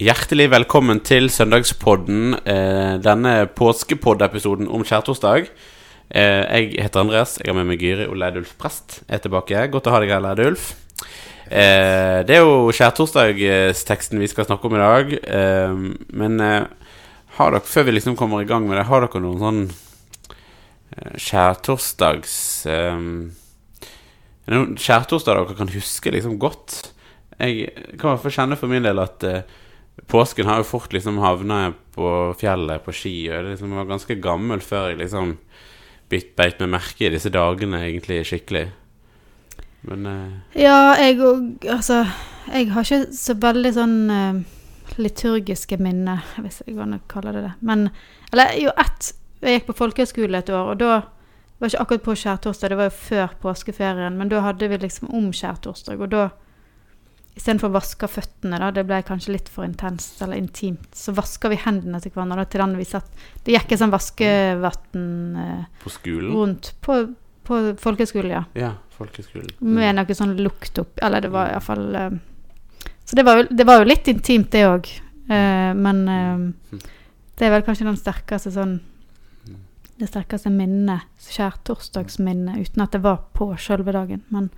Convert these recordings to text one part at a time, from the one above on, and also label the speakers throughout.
Speaker 1: Hjertelig velkommen til søndagspodden. Eh, denne påskepodd-episoden om skjærtorsdag. Eh, jeg heter Andreas. Jeg har med meg Gyri og Leidulf Prest. Er tilbake. Godt å ha deg her, Leidulf. Eh, det er jo skjærtorsdagsteksten vi skal snakke om i dag. Eh, men eh, har dere, før vi liksom kommer i gang med det, har dere noen sånn kjærtorsdags... skjærtorsdags eh, noen kjærtorsdager dere kan huske liksom godt? Jeg kan i hvert fall kjenne for min del at eh, påsken har jo fort liksom havna på fjellet på ski. Og jeg liksom var ganske gammel før jeg liksom beit meg merke i disse dagene egentlig skikkelig. Men eh,
Speaker 2: Ja, jeg òg Altså, jeg har ikke så veldig sånn eh, liturgiske minner, hvis jeg kan kalle det det. Men Eller jo, ett Jeg gikk på folkehøyskole et år, og da var ikke akkurat på skjærtorsdag, det var jo før påskeferien, men da hadde vi liksom om skjærtorsdag, og da Istedenfor å vaske føttene, da, det ble kanskje litt for intenst eller intimt, så vaska vi hendene til hverandre. Til den vi satt. Det gikk et sånn vaskevann eh,
Speaker 1: på skolen
Speaker 2: rundt på, på folkeskolen, ja.
Speaker 1: Ja, folkeskolen.
Speaker 2: Med noe sånn lukt opp Eller det var iallfall eh, Så det var, jo, det var jo litt intimt, det òg. men eh, det er vel kanskje den sterkeste sånn Det sterkeste minnet, skjærtorsdagsminnet, uten at det var på sjølve dagen. Men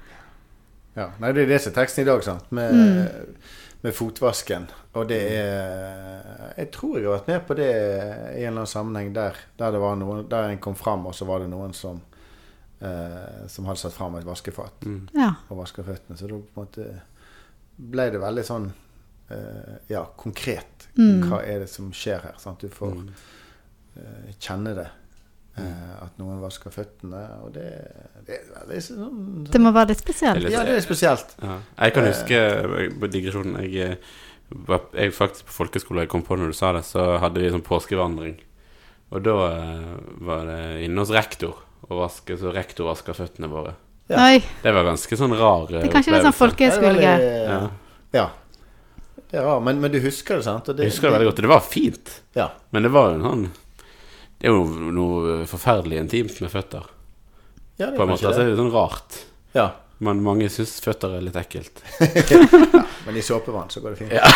Speaker 3: Ja, nei, Det er det som er teksten i dag, sant? Med, med fotvasken. Og det er Jeg tror jeg har vært med på det i en eller annen sammenheng der, der, det var noen, der en kom fram, og så var det noen som eh, som hadde satt fram et vaskefat
Speaker 1: Mm.
Speaker 2: ja.
Speaker 3: og vaska føttene. Så da på en måte ble det veldig sånn eh, ja, konkret.
Speaker 2: Mm.
Speaker 3: Hva er det som skjer her? Sant? Du får
Speaker 1: Mm.
Speaker 3: eh, kjenne det. Eh, at noen vasker føttene. Og det, det er veldig sånn
Speaker 2: Det må være litt spesielt.
Speaker 3: Ja, det er spesielt.
Speaker 1: Ja. Jeg kan huske, eh, på digresjonen jeg, eh, jeg faktisk på folkeskole, jeg kom på når du sa det, så hadde vi sånn påskevandring. Og da eh, var det inne hos rektor og vaske, så rektor vaska føttene våre.
Speaker 3: Ja.
Speaker 1: Det var ganske sånn rar eh,
Speaker 2: det er kanskje litt sånn
Speaker 3: Ja,
Speaker 2: folkehøyskolegreie.
Speaker 1: Ja.
Speaker 3: Ja. Det er rart, men, men du husker det, sant? Og det,
Speaker 1: Jeg husker det veldig godt. Det var fint,
Speaker 3: Ja.
Speaker 1: men det var jo en sånn Det er jo noe forferdelig intimt med føtter,
Speaker 3: ja, det
Speaker 1: på
Speaker 3: er
Speaker 1: en måte.
Speaker 3: Det.
Speaker 1: Altså, det er sånn rart.
Speaker 3: Ja.
Speaker 1: Men mange syns føtter er litt ekkelt.
Speaker 3: Men i såpevann så går det fint.
Speaker 1: Ja.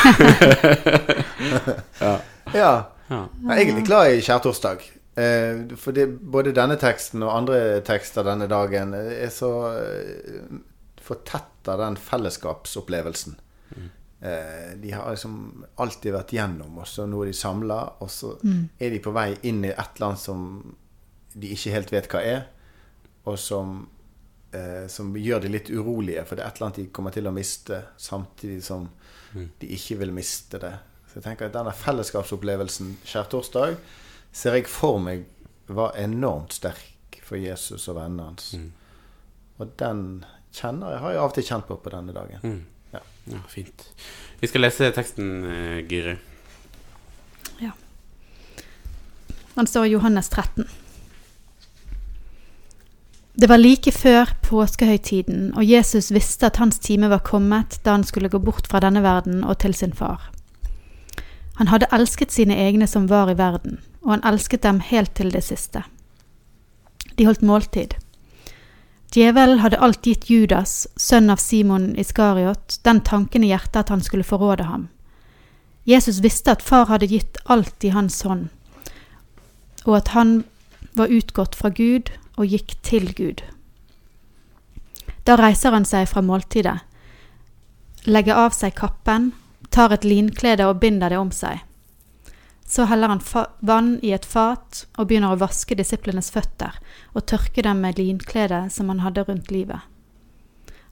Speaker 1: ja.
Speaker 3: Ja.
Speaker 1: ja.
Speaker 3: Jeg er egentlig glad i skjærtorsdag. Eh, for det, både denne teksten og andre tekster denne dagen er så eh, fortetter den fellesskapsopplevelsen. Eh, de har liksom alltid vært gjennom, og så nå er de samla, og så er de på vei inn i et eller annet som de ikke helt vet hva er, og som, eh, som gjør de litt urolige, for det er et eller annet de kommer til å miste, samtidig som de ikke vil miste det. Så jeg tenker at denne fellesskapsopplevelsen skjærtorsdag ser jeg for meg var enormt sterk for Jesus og vennene hans.
Speaker 1: Mm.
Speaker 3: Og den kjenner jeg, har jeg av og til kjent på på denne dagen. Ja.
Speaker 1: ja, fint. Vi skal lese teksten, eh, Gyri.
Speaker 2: Den står i Johannes 13. Det var like før påskehøytiden, og Jesus visste at hans time var kommet da han skulle gå bort fra denne verden og til sin far. Han hadde elsket sine egne som var i verden, og han elsket dem helt til det siste. De holdt måltid. Djevelen hadde alt gitt Judas, sønn av Simon Iskariot, den tanken i hjertet at han skulle forråde ham. Jesus visste at far hadde gitt alt i hans hånd, og at han var utgått fra Gud og gikk til Gud. Da reiser han seg fra måltidet, legger av seg kappen, tar et linklede og binder det om seg. Så heller han vann i et fat og begynner å vaske disiplenes føtter og tørke dem med linkledet som han hadde rundt livet.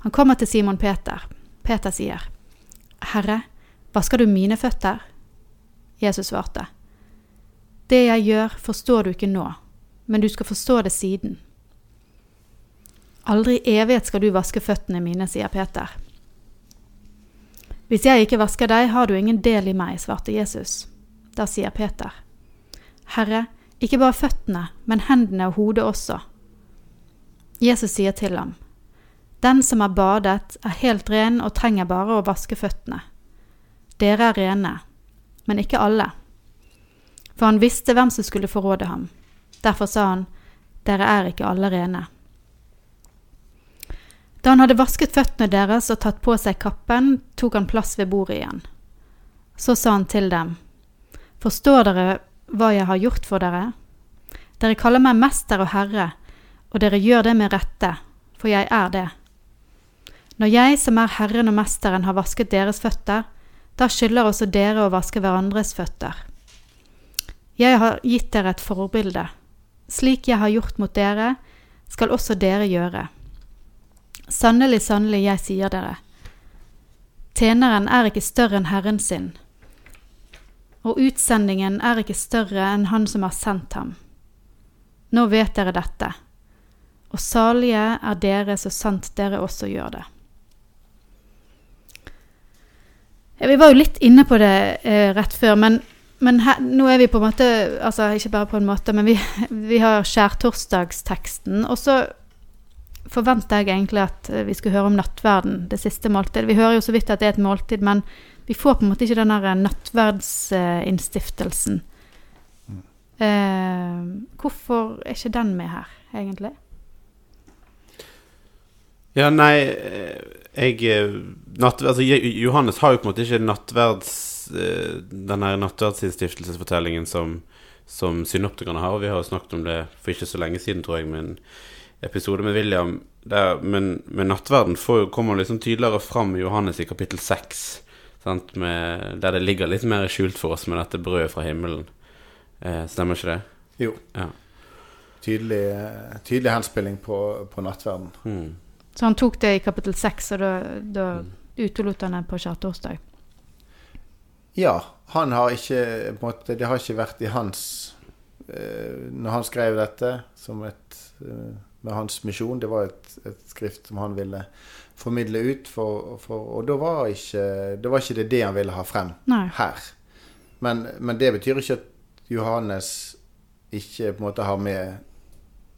Speaker 2: Han kommer til Simon Peter. Peter sier, Herre, vasker du mine føtter? Jesus svarte, Det jeg gjør, forstår du ikke nå, men du skal forstå det siden. Aldri i evighet skal du vaske føttene mine, sier Peter. Hvis jeg ikke vasker deg, har du ingen del i meg, svarte Jesus. Da sier Peter, Herre, ikke bare føttene, men hendene og hodet også. Jesus sier til ham, Den som er badet, er helt ren og trenger bare å vaske føttene. Dere er rene, men ikke alle. For han visste hvem som skulle forråde ham. Derfor sa han, Dere er ikke alle rene. Da han hadde vasket føttene deres og tatt på seg kappen, tok han plass ved bordet igjen. Så sa han til dem, Forstår dere hva jeg har gjort for dere? Dere kaller meg mester og herre, og dere gjør det med rette, for jeg er det. Når jeg, som er Herren og Mesteren, har vasket deres føtter, da skylder også dere å vaske hverandres føtter. Jeg har gitt dere et forbilde. Slik jeg har gjort mot dere, skal også dere gjøre. Sannelig, sannelig, jeg sier dere. Tjeneren er ikke større enn Herren sin, og utsendingen er ikke større enn Han som har sendt ham. Nå vet dere dette, og salige er dere så sant dere også gjør det. Vi var jo litt inne på det eh, rett før, men, men her, nå er vi på en måte Altså ikke bare på en måte, men vi, vi har skjærtorsdagsteksten. Og så forventer jeg egentlig at vi skulle høre om nattverden, det siste måltidet. Vi hører jo så vidt at det er et måltid, men vi får på en måte ikke den der nattverdsinnstiftelsen. Eh, hvorfor er ikke den med her, egentlig?
Speaker 1: Ja, nei eh, Jeg eh, natt, altså, Johannes har jo på en måte ikke nattverds eh, den her nattverdsinnstiftelsesfortellingen som, som synoptikerne har. Og vi har jo snakket om det for ikke så lenge siden, tror jeg, med en episode med William. Der, men, men nattverden får, kommer liksom tydeligere fram i Johannes i kapittel 6. Med, der det ligger litt mer skjult for oss med dette brødet fra himmelen. Eh, stemmer ikke det?
Speaker 3: Jo.
Speaker 1: Ja.
Speaker 3: Tydelig, tydelig henspilling på, på nattverden.
Speaker 1: Mm.
Speaker 2: Så han tok det i kapittel seks, og da, da mm. utelot han det på skjærtorsdag?
Speaker 3: Ja. Han har ikke på en måte, Det har ikke vært i hans eh, Når han skrev dette som et eh, med hans misjon, det var et, et, skrift som han ville formidle ut, for, for, og da var, ikke, da var ikke det det han ville ha frem
Speaker 2: Nei.
Speaker 3: her. Men, men, det betyr ikke at Johannes ikke på en måte har med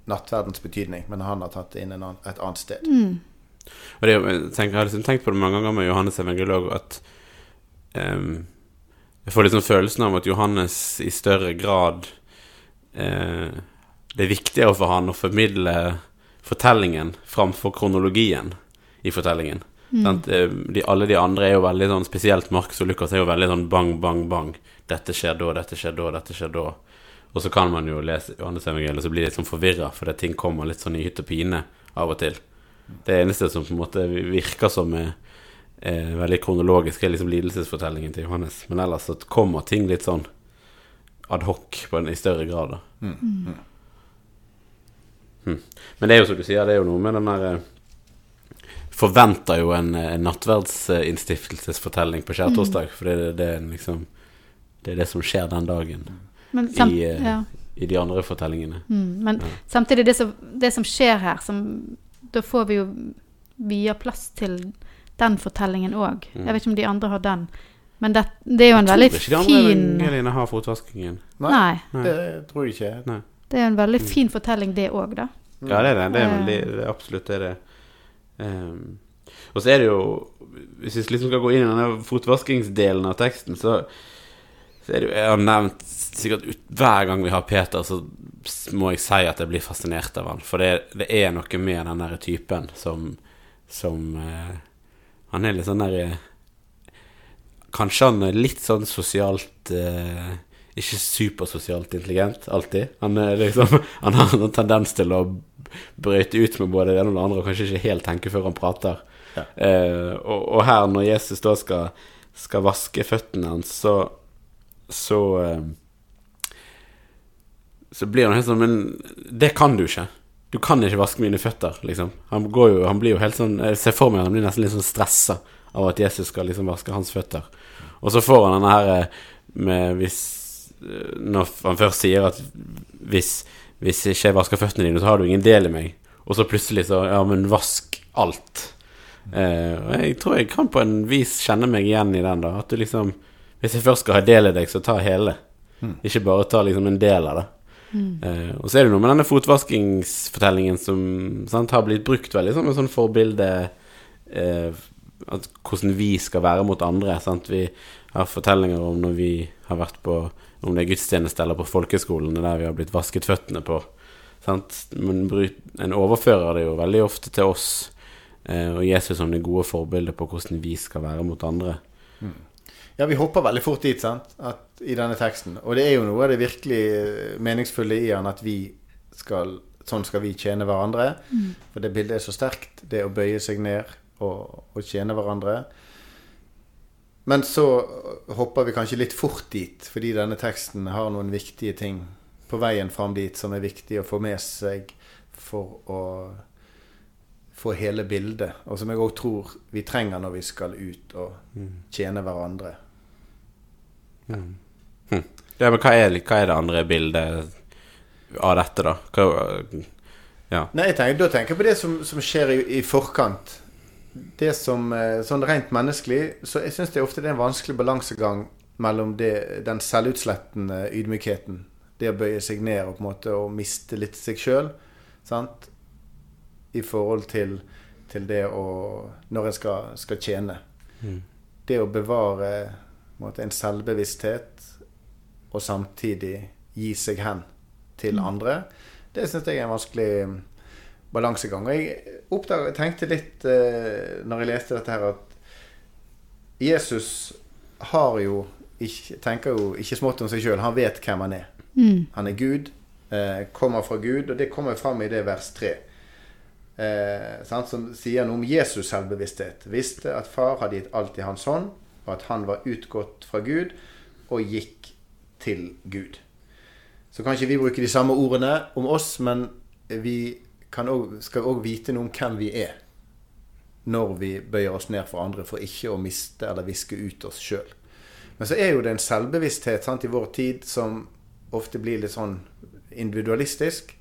Speaker 3: nattverdens betydning, men han har tatt det inn annen, et annet sted.
Speaker 2: Mm.
Speaker 1: Og det, jeg, tenker, jeg har liksom tenkt på det mange ganger med Johannes evangeliolog, at um, jeg får liksom følelsen av at Johannes i større grad uh, Det er viktigere for han å formidle fortellingen framfor kronologien i fortellingen. Mm. De, alle de andre er jo veldig sånn Spesielt Markus og Lukas er jo veldig sånn bang, bang, bang. Dette skjer da, dette skjer da, dette skjer da. Og så kan man jo lese Johannes evangeliet, og så blir det litt sånn forvirra, fordi ting kommer litt sånn i hytt og pine av og til. Det eneste som på en måte virker som er, er veldig kronologisk, er liksom lidelsesfortellingen til Johannes. Men ellers så kommer ting litt sånn adhoc i større grad. da. Mm. Mm. Hm. Men det er jo som du sier, det er jo noe med den der Forventer jo en, en nattverdsinnstiftelsesfortelling på skjærtorsdag, mm. for det, det, er liksom Det er det som skjer den dagen.
Speaker 2: Samt,
Speaker 1: i, eh,
Speaker 2: ja.
Speaker 1: i, de andre fortellingene.
Speaker 2: Mm, men ja. samtidig, det som, det som, skjer her, som, da får vi jo via plass til den fortellingen òg. Mm. Jeg vet ikke om de andre har den. Men det, det er jo en veldig fin Jeg tror ikke de andre
Speaker 1: evangeliene har fotvaskingen.
Speaker 3: Nei, Nei, det tror jeg ikke.
Speaker 1: Nei.
Speaker 2: Det er en veldig mm. fin fortelling, det òg, da.
Speaker 1: Ja, det er det. Det er veldig, det er absolutt det. Er det. Um, og så er det jo Hvis vi liksom skal gå inn i denne fotvaskingsdelen av teksten, så, så er det jo Jeg har nevnt sikkert ut, hver gang vi har Peter, så må jeg si at jeg blir fascinert av han. For det, det er noe med den der typen som, som uh, Han er litt sånn der uh, Kanskje han er litt sånn sosialt uh, Ikke supersosialt intelligent, alltid. Han, liksom, han har en tendens til å brøyte ut med både det ene og det andre, og kanskje ikke helt tenke før han prater. Ja. og, og, her, når Jesus da skal, skal vaske føttene hans, så, så så blir han helt sånn Men det kan du ikke. Du kan ikke vaske mine føtter, liksom. Han, jo, han blir jo helt sånn Jeg ser for meg han blir nesten litt sånn stressa av at Jesus skal liksom vaske hans føtter. Og så får han denne her eh, med hvis eh, Når han først sier at hvis, hvis ikke jeg vasker føttene dine, så har du ingen del i meg. Og så plutselig så Ja, men vask alt. Eh, og jeg tror jeg kan på en vis kjenne meg igjen i den, da. At du liksom Hvis jeg først skal ha del i deg, så ta hele. Mm. Ikke bare ta liksom en del av det. Mm. Uh, og så er det noe med denne fotvaskingsfortellingen som sant, har blitt brukt veldig som et sånn forbilde eh, at hvordan vi skal være mot andre. Sant? Vi har fortellinger om når vi har vært på Om det er gudstjeneste eller på folkeskolene der vi har blitt vasket føttene på. Sant? Men en overfører det jo veldig ofte til oss eh, og Jesus som det gode forbildet på hvordan vi skal være mot andre. Mm.
Speaker 3: Ja, vi hopper veldig fort dit, sant? At, i denne teksten. Og det er jo noe av det virkelig eh, meningsfulle i han at vi skal Sånn skal vi tjene hverandre. For det bildet er så sterkt. Det å bøye seg ned og, og tjene hverandre. Men så hopper vi kanskje litt fort dit, fordi denne teksten har noen viktige ting på veien fram dit som er viktig å få med seg for å få hele bildet. Og som jeg òg tror vi trenger når vi skal ut og tjene hverandre.
Speaker 1: Hm. Ja, men hva er, hva er det andre bildet av dette, da? Hva, ja.
Speaker 3: Nei, jeg tenker, Da tenker jeg på det som, som skjer i, i forkant. Det som, eh, Sånn rent menneskelig Så jeg syns det ofte det er en vanskelig balansegang mellom det, den selvutslettende ydmykheten. Det å bøye seg ned og på en måte å miste litt seg sjøl. I forhold til, til det å Når en skal, skal tjene.
Speaker 1: Mm.
Speaker 3: Det å bevare på en, måte, en selvbevissthet og samtidig gi seg hen til andre, det syns jeg er en vanskelig mm, balansegang. Og jeg oppdaget, tenkte litt eh, når jeg leste dette her, at Jesus har jo ikke, tenker jo ikke smått om seg sjøl. Han vet hvem han er.
Speaker 2: Mm.
Speaker 3: Han er Gud, eh, kommer fra Gud, og det kommer fram i det vers 3. Eh, sant, som sier noe om Jesus' selvbevissthet. Visste at far hadde gitt alt i hans hånd, og at han var utgått fra Gud og gikk til Gud. Så kan ikke vi bruke de samme ordene om oss, men vi også, skal òg vite noe om hvem vi er. Når vi bøyer oss ned for andre, for ikke å miste eller viske ut oss sjøl. Men så er jo det en selvbevissthet sant, i vår tid som ofte blir litt sånn individualistisk.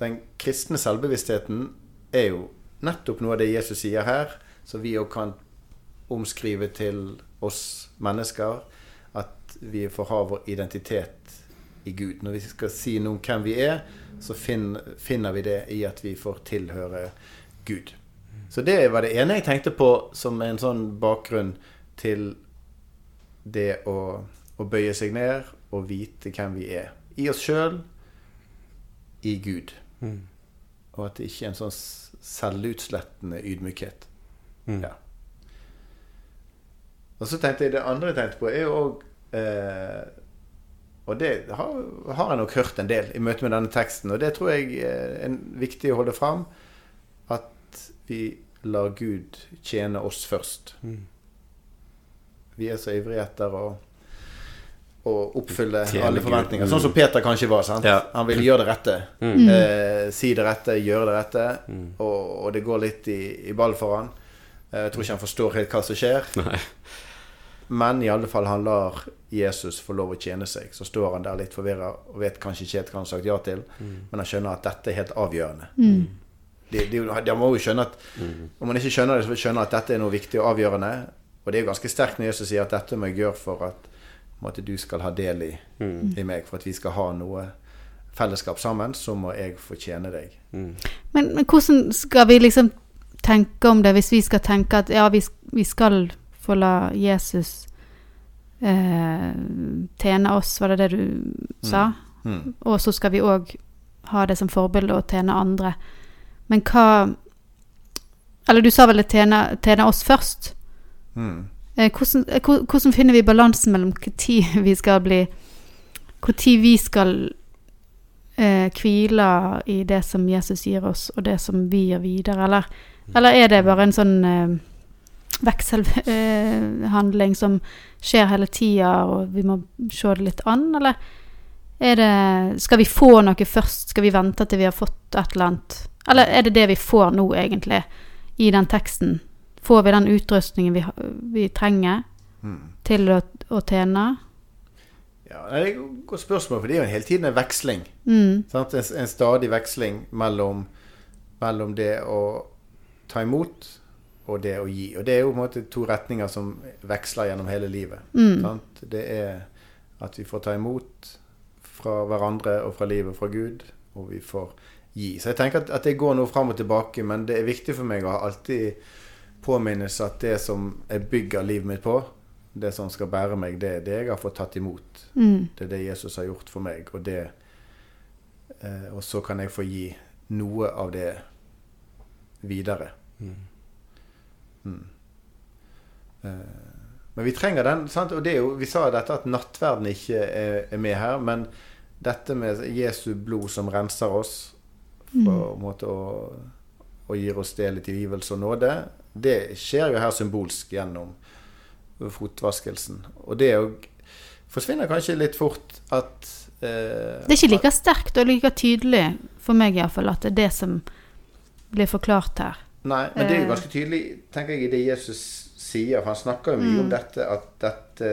Speaker 3: Den kristne selvbevisstheten er jo nettopp noe av det Jesus sier her, så vi òg kan omskrive til oss mennesker at vi får ha vår identitet i Gud. Når vi skal si noe om hvem vi er, så finner, vi det i at vi får tilhøre Gud. Så det var det ene jeg tenkte på som en sånn bakgrunn til det å, å bøye seg ned og vite hvem vi er. I oss sjøl, i Gud.
Speaker 1: Mm.
Speaker 3: Og at det ikke er en sånn selvutslettende ydmykhet.
Speaker 1: Mm.
Speaker 3: Ja. Og så tenkte jeg det andre jeg tenkte på, er jo òg eh, Og det har, har jeg nok hørt en del i møte med denne teksten, og det tror jeg er viktig å holde fram. At vi lar Gud tjene oss først.
Speaker 1: Mm.
Speaker 3: Vi er så ivrige etter å, å oppfylle
Speaker 1: Tjene
Speaker 3: alle forventninger.
Speaker 1: Mm.
Speaker 3: Sånn som Peter kanskje var. sant?
Speaker 1: Ja.
Speaker 3: Han vil gjøre det rette.
Speaker 1: Mm.
Speaker 3: Eh, si det rette, gjøre det rette.
Speaker 1: Mm.
Speaker 3: Og, og det går litt i, i ball for han. Eh, Jeg tror ikke han forstår helt hva som skjer.
Speaker 1: Nei.
Speaker 3: Men i alle fall han lar Jesus få lov å tjene seg. Så står han der litt forvirra og vet kanskje ikke helt hva han har sagt ja til. Men han skjønner at dette er helt avgjørende.
Speaker 2: Mm.
Speaker 3: De, de, de må jo skjønne at Om man ikke skjønner det, så skjønner at dette er noe viktig og avgjørende. Og det er jo ganske sterkt når Jesus sier at dette må jeg gjøre for at på du skal ha del i,
Speaker 1: Mm.
Speaker 3: i meg. For at vi skal ha noe fellesskap sammen, så må jeg fortjene deg.
Speaker 1: Mm.
Speaker 2: Men, men hvordan skal vi liksom tenke om det, hvis vi skal tenke at ja, vi, vi skal få la Jesus eh, tjene oss, var det det du sa?
Speaker 3: Mm.
Speaker 2: Og så skal vi òg ha det som forbilde og tjene andre. Men hva Eller du sa vel det tjene, tjene oss først?
Speaker 3: Mm.
Speaker 2: Eh, hvordan, eh, hvordan finner vi balansen mellom når vi skal bli Når vi skal eh, hvile i det som Jesus gir oss, og det som vi gir videre? Eller, eller er det bare en sånn eh, vekselhandling som skjer hele tida, og vi må se det litt an? Eller er det Skal vi få noe først? Skal vi vente til vi har fått et eller annet? Eller er det det vi får nå, egentlig, i den teksten? Får vi den utrustningen vi, vi trenger
Speaker 3: Mm.
Speaker 2: til å, å tjene?
Speaker 3: Ja, det er et godt spørsmål, for det er jo hele tiden en veksling.
Speaker 2: Mm.
Speaker 3: En, en stadig veksling mellom, mellom det å ta imot og det å gi. Og det er jo på en måte to retninger som veksler gjennom hele livet.
Speaker 2: Mm.
Speaker 3: Sant? Det er at vi får ta imot fra hverandre og fra livet og fra Gud, og vi får gi. Så jeg tenker at, at det går noe fram og tilbake, men det er viktig for meg å alltid påminnes at det som jeg bygger livet mitt på, det som skal bære meg, det er det jeg har fått tatt imot.
Speaker 2: Mm.
Speaker 3: Det er det Jesus har gjort for meg, og det eh, Og så kan jeg få gi noe av det videre.
Speaker 1: Mm.
Speaker 3: Mm. Eh, Men vi trenger den. Sant? Og det jo, vi sa dette at nattverden ikke er, er med her, men dette med Jesu blod som renser oss på en måte og, og gir oss del i tilgivelse og nåde, det skjer jo her symbolsk gjennom fotvaskelsen. Og det jo forsvinner kanskje litt fort at eh,
Speaker 2: Det er ikke like sterkt og like tydelig, for meg iallfall, at det er det som blir forklart her.
Speaker 3: Nei, men det er jo
Speaker 2: Eh.
Speaker 3: ganske tydelig, tenker jeg, i det Jesus sier. For han snakker jo mye om dette at dette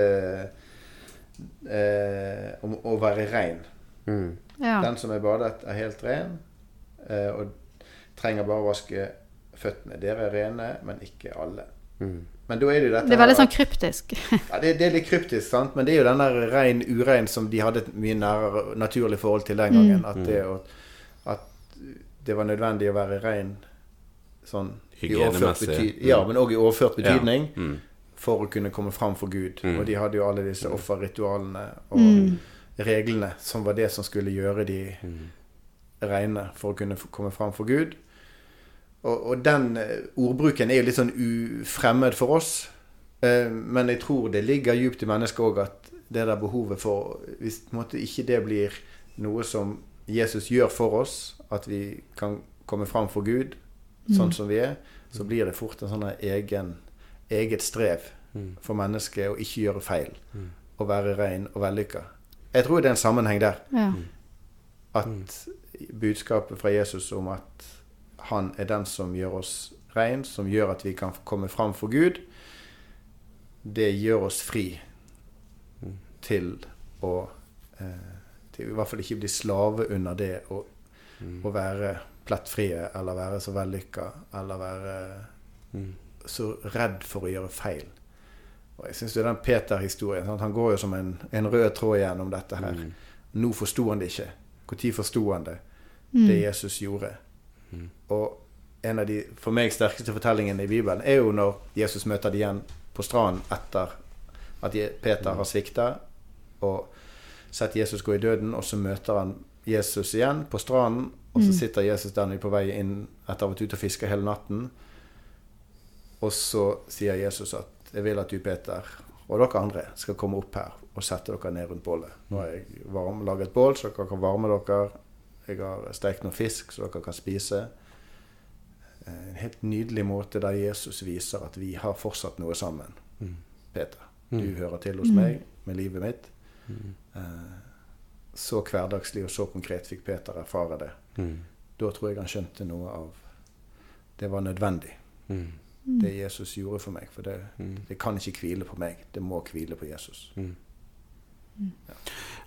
Speaker 3: eh, Om å være rein.
Speaker 1: Mm.
Speaker 2: Ja.
Speaker 3: Den som er badet, er helt ren, eh, og trenger bare å vaske føttene. Dere er rene, men ikke alle.
Speaker 1: Mm.
Speaker 3: Men da er det jo dette
Speaker 2: Det er veldig
Speaker 3: her
Speaker 2: sånn kryptisk.
Speaker 3: ja, det, det er litt kryptisk, sant? men det er jo den der rein, urein som de hadde et mye nærere naturlig forhold til den gangen. At, det, å- at det var nødvendig å være rein sånn
Speaker 1: Hygienemessig.
Speaker 3: Ja, men òg i overført betydning.
Speaker 1: Ja. Mm.
Speaker 3: For å kunne komme fram for Gud.
Speaker 1: Mm.
Speaker 3: Og de hadde jo alle disse offerritualene og reglene som var det som skulle gjøre de
Speaker 1: Mm.
Speaker 3: reine for å kunne komme fram for Gud. Og, og den eh, ordbruken er jo litt sånn ufremmed for oss. Eh, men jeg tror det ligger djupt i mennesket òg at det der behovet for Hvis på en måte, ikke det blir noe som Jesus gjør for oss, at vi kan komme fram for Gud sånn som vi er, så blir det fort en sånn egen, eget strev for mennesket å ikke gjøre feil. Å være ren og vellykka. Jeg tror det er en sammenheng der.
Speaker 2: Ja.
Speaker 3: At budskapet fra Jesus om at han er den som gjør oss rein, som gjør at vi kan komme fram for Gud, det gjør oss fri til å eh, til i hvert fall ikke bli slave under det å, å være plettfrie eller være så vellykka eller være så redd for å gjøre feil. Og jeg synes jo den Peter-historien? Han går jo som en, en rød tråd gjennom dette her. Nå forsto han det ikke. Når forsto han det? Det Jesus gjorde. Og en av de for meg sterkeste fortellingene i Bibelen er jo når Jesus møter dem igjen på stranden etter at Peter har svikta og sett Jesus gå i døden, og så møter han Jesus igjen på stranden, og så sitter Jesus der nede på vei inn etter å ha vært ute og fiska hele natten. Og så sier Jesus at 'Jeg vil at du, Peter, og dere andre skal komme opp her og sette dere ned rundt bålet.' 'Nå har jeg varm, laget bål, så dere kan varme dere.' 'Jeg har stekt noe fisk, så dere kan spise.' Eh, En helt nydelig måte der Jesus viser at vi har fortsatt noe sammen. Peter, du hører til hos meg med livet mitt. Mm. Så hverdagslig og så konkret fikk Peter erfare det.
Speaker 1: Mm.
Speaker 3: Da tror jeg han skjønte noe av Det var nødvendig,
Speaker 1: Mm.
Speaker 3: det Jesus gjorde for meg. For det, det kan ikke hvile på meg. Det må hvile på Jesus.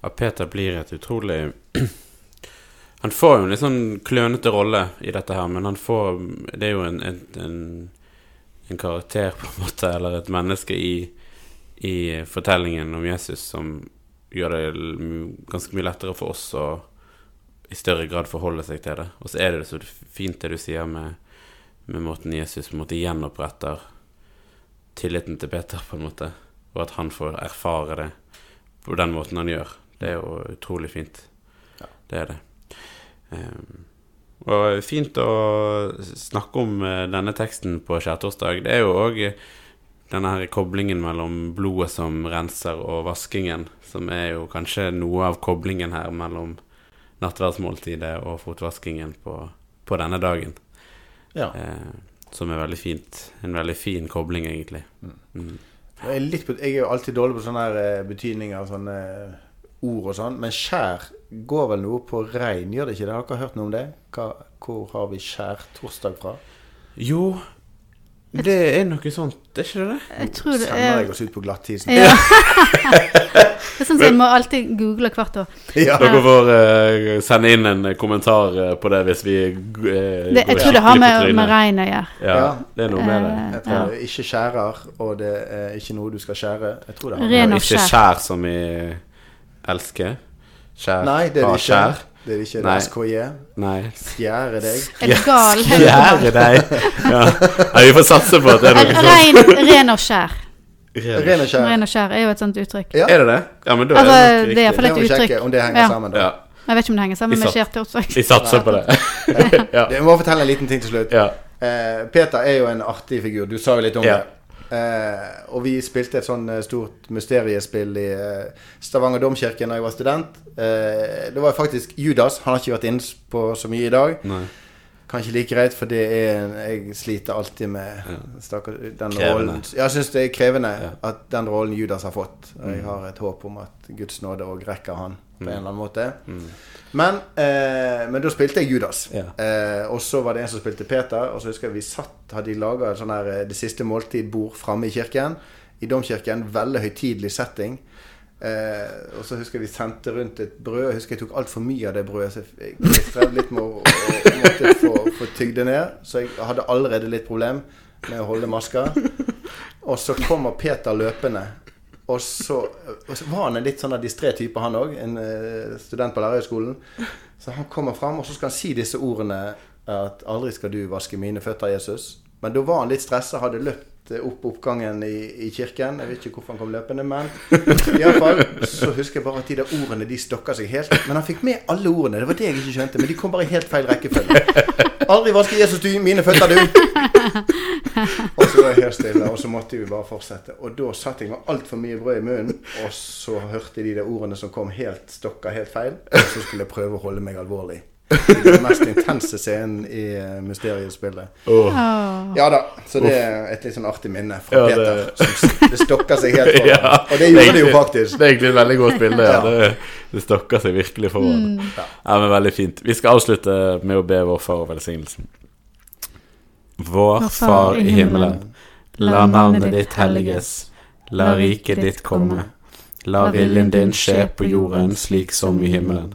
Speaker 1: Ja, Peter blir et utrolig Han får jo en litt sånn klønete rolle i dette her, men han får Det er jo en, en, en, en karakter, på en måte, eller et menneske i, i fortellingen om Jesus som gjør det ganske mye lettere for oss å i større grad forholde seg til det. Og så er det så fint det du sier med, med måten Jesus måte gjenoppretter tilliten til Peter, på en måte, og at han får erfare det på den måten han gjør. Det er jo utrolig fint. Det er det. Um, og fint å snakke om eh, denne teksten på skjærtorsdag. Det er jo òg denne her koblingen mellom blodet som renser, og vaskingen, som er jo kanskje noe av koblingen her mellom nattverdsmåltidet og fotvaskingen på, på denne dagen.
Speaker 3: Ja.
Speaker 1: Eh, som er veldig fint. En veldig fin kobling, egentlig. Mm.
Speaker 3: Jeg er, litt jeg er jo alltid dårlig på sånne eh, betydninger av sånne eh, ord og sånn. Men skjær går vel noe på rein, gjør det ikke det? Har dere hørt noe om det? Hva, hvor har vi skjærtorsdag fra?
Speaker 1: Jo, det er noe sånt, er ikke det det?
Speaker 2: Jeg tror det
Speaker 3: Sender
Speaker 2: er
Speaker 3: jeg oss ut på glattisen?
Speaker 2: ja. Det er sånn som jeg må alltid google hvert år.
Speaker 3: Ja.
Speaker 1: Dere får uh, sende inn en kommentar eh, på det hvis vi uh,
Speaker 2: Det, jeg tror det har med, med regn å gjøre.
Speaker 1: Ja,
Speaker 3: Ja.
Speaker 1: det er noe med det.
Speaker 2: Eh,
Speaker 3: Jeg tror det ikke skjærer, og det er ikke noe du skal skjære. Jeg tror det har
Speaker 2: Ren
Speaker 1: ikke
Speaker 2: skjær.
Speaker 1: som i elske. Skjær.
Speaker 3: Nei, det er det ikke.
Speaker 1: skjær.
Speaker 3: Det er ikke
Speaker 1: Nei.
Speaker 3: SKJ.
Speaker 1: Nei.
Speaker 3: Skjære deg.
Speaker 2: Er du gal?
Speaker 1: Skjære deg! Ja. ja, vi får satse på at det er noe sånt.
Speaker 2: Ren og skjær.
Speaker 3: Ren og skjær.
Speaker 2: Ren og skjær er jo et sånt uttrykk.
Speaker 3: Ja.
Speaker 1: Er det det? Ja, men da
Speaker 2: Altså,
Speaker 1: er det nok
Speaker 2: det er
Speaker 1: riktig.
Speaker 2: iallfall
Speaker 3: Det
Speaker 2: et uttrykk.
Speaker 3: om det henger
Speaker 2: Ja.
Speaker 3: sammen. da.
Speaker 1: Ja,
Speaker 2: Jeg vet ikke om det henger sammen med skjærtorsdag.
Speaker 1: vi satser på det. ja.
Speaker 3: Jeg må fortelle en liten ting til slutt.
Speaker 1: ja.
Speaker 3: Eh, Peter er jo en artig figur. Du sa jo litt om
Speaker 1: Ja.
Speaker 3: det. Eh, og vi spilte et sånn eh, stort mysteriespill i eh, Stavanger domkirke da jeg var student. Eh, det var faktisk Judas. Han har ikke vært inne på så mye i dag.
Speaker 1: Nei.
Speaker 3: Kanskje like greit, for det er jeg sliter alltid med stakker, den
Speaker 1: Krevende.
Speaker 3: rollen. Jeg syns det er krevende
Speaker 1: Ja.
Speaker 3: at den rollen Judas har fått. Og
Speaker 1: Mm.
Speaker 3: jeg har et håp om at Guds nåde òg rekker han på en eller annen måte.
Speaker 1: Mm.
Speaker 3: Men, eh, men da spilte jeg Judas.
Speaker 1: Ja.
Speaker 3: Eh, og så var det en som spilte Peter. Og så husker jeg vi satt, hadde de laga sånn eh, Det siste måltid-bord framme i kirken. I domkirken. Veldig høytidelig setting. Eh, og så husker jeg vi sendte rundt et brød. Jeg husker jeg tok altfor mye av det brødet. Så jeg, strevde litt med å, måtte få, få tygd det ned. Så jeg hadde allerede litt problem med å holde maska. Og så kommer Peter løpende. Og så, og så var han en litt sånn distré type, han òg. En eh, student på lærerhøgskolen. Så han kommer fram, og så skal han si disse ordene at 'aldri skal du vaske mine føtter, Jesus'. Men da var han litt stressa, hadde løpt opp oppgangen i, i kirken. Jeg vet ikke hvorfor han kom løpende, men iallfall så husker jeg bare at de der ordene de stokka seg helt. Men han fikk med alle ordene. Det var det jeg ikke skjønte. Men de kom bare i helt feil rekkefølge. Aldri vaske Jesus du, mine føtter, du! Og så var jeg helt stille, og så måtte vi bare fortsette. Og da satt jeg med altfor mye brød i munnen, og så hørte de der ordene som kom helt stokka helt feil. Og så skulle jeg prøve å holde meg alvorlig. Den mest intense scenen i eh, mysteriespillet.
Speaker 1: Åh.
Speaker 3: Ja da, så det er et litt sånn artig minne fra
Speaker 1: Ja, det-
Speaker 3: Peter. Som det stokker seg helt foran.
Speaker 1: Ja,
Speaker 3: og det gjorde det jo faktisk.
Speaker 1: Det er egentlig et veldig godt bilde. Ja.
Speaker 3: Ja.
Speaker 1: Det, det stokker seg virkelig foran.
Speaker 2: Mm.
Speaker 1: Ja, men Veldig fint. Vi skal avslutte med å be vår far og velsignelsen. Vår Far i himmelen. La navnet ditt helliges. La riket ditt komme. La viljen din skje på jorden slik som i himmelen.